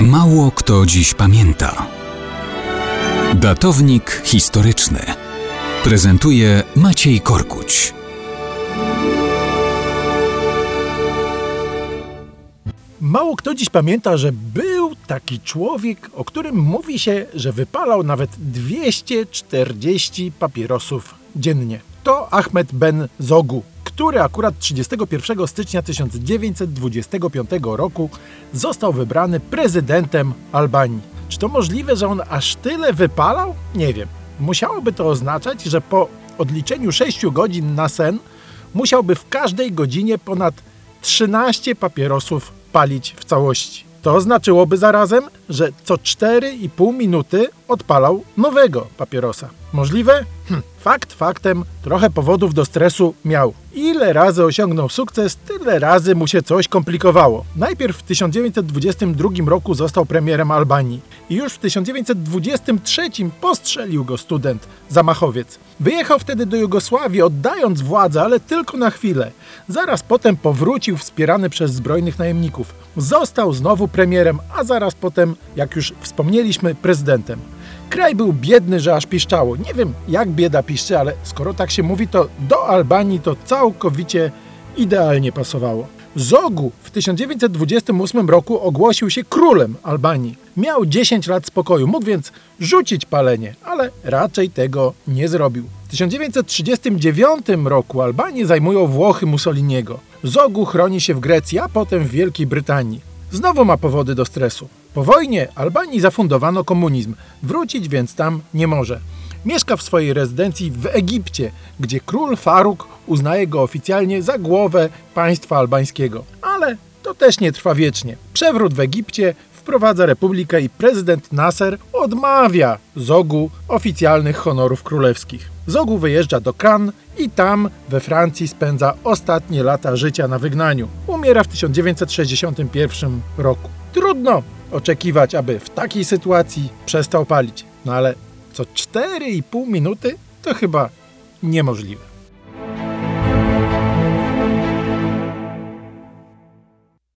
Mało kto dziś pamięta. Datownik historyczny prezentuje Maciej Korkuć. Mało kto dziś pamięta, że był taki człowiek, o którym mówi się, że wypalał nawet 240 papierosów dziennie. To Ahmed Ben Zogu, który akurat 31 stycznia 1925 roku został wybrany prezydentem Albanii. Czy to możliwe, że on aż tyle wypalał? Nie wiem. Musiałoby to oznaczać, że po odliczeniu 6 godzin na sen musiałby w każdej godzinie ponad 13 papierosów palić w całości. To znaczyłoby zarazem, że co 4,5 minuty odpalał nowego papierosa. Możliwe? Hm, fakt faktem, trochę powodów do stresu miał. Ile razy osiągnął sukces, tyle razy mu się coś komplikowało. Najpierw w 1922 roku został premierem Albanii i już w 1923 postrzelił go student, zamachowiec. Wyjechał wtedy do Jugosławii, oddając władzę, ale tylko na chwilę. Zaraz potem powrócił wspierany przez zbrojnych najemników. Został znowu premierem, a zaraz potem, jak już wspomnieliśmy, prezydentem. Kraj był biedny, że aż piszczało. Nie wiem, jak bieda piszczy, ale skoro tak się mówi, to do Albanii to całkowicie idealnie pasowało. Zogu w 1928 roku ogłosił się królem Albanii. Miał 10 lat spokoju, mógł więc rzucić palenie, ale raczej tego nie zrobił. W 1939 roku Albanię zajmują Włochy Mussoliniego. Zogu chroni się w Grecji, a potem w Wielkiej Brytanii. Znowu ma powody do stresu. Po wojnie Albanii zafundowano komunizm, wrócić więc tam nie może. Mieszka w swojej rezydencji w Egipcie, gdzie król Faruk uznaje go oficjalnie za głowę państwa albańskiego. Ale to też nie trwa wiecznie. Przewrót w Egipcie wprowadza republikę i prezydent Nasser odmawia Zogu oficjalnych honorów królewskich. Zogu wyjeżdża do Cannes i tam we Francji spędza ostatnie lata życia na wygnaniu. Umiera w 1961 roku. Trudno oczekiwać, aby w takiej sytuacji przestał palić. No ale co 4,5 minuty to chyba niemożliwe.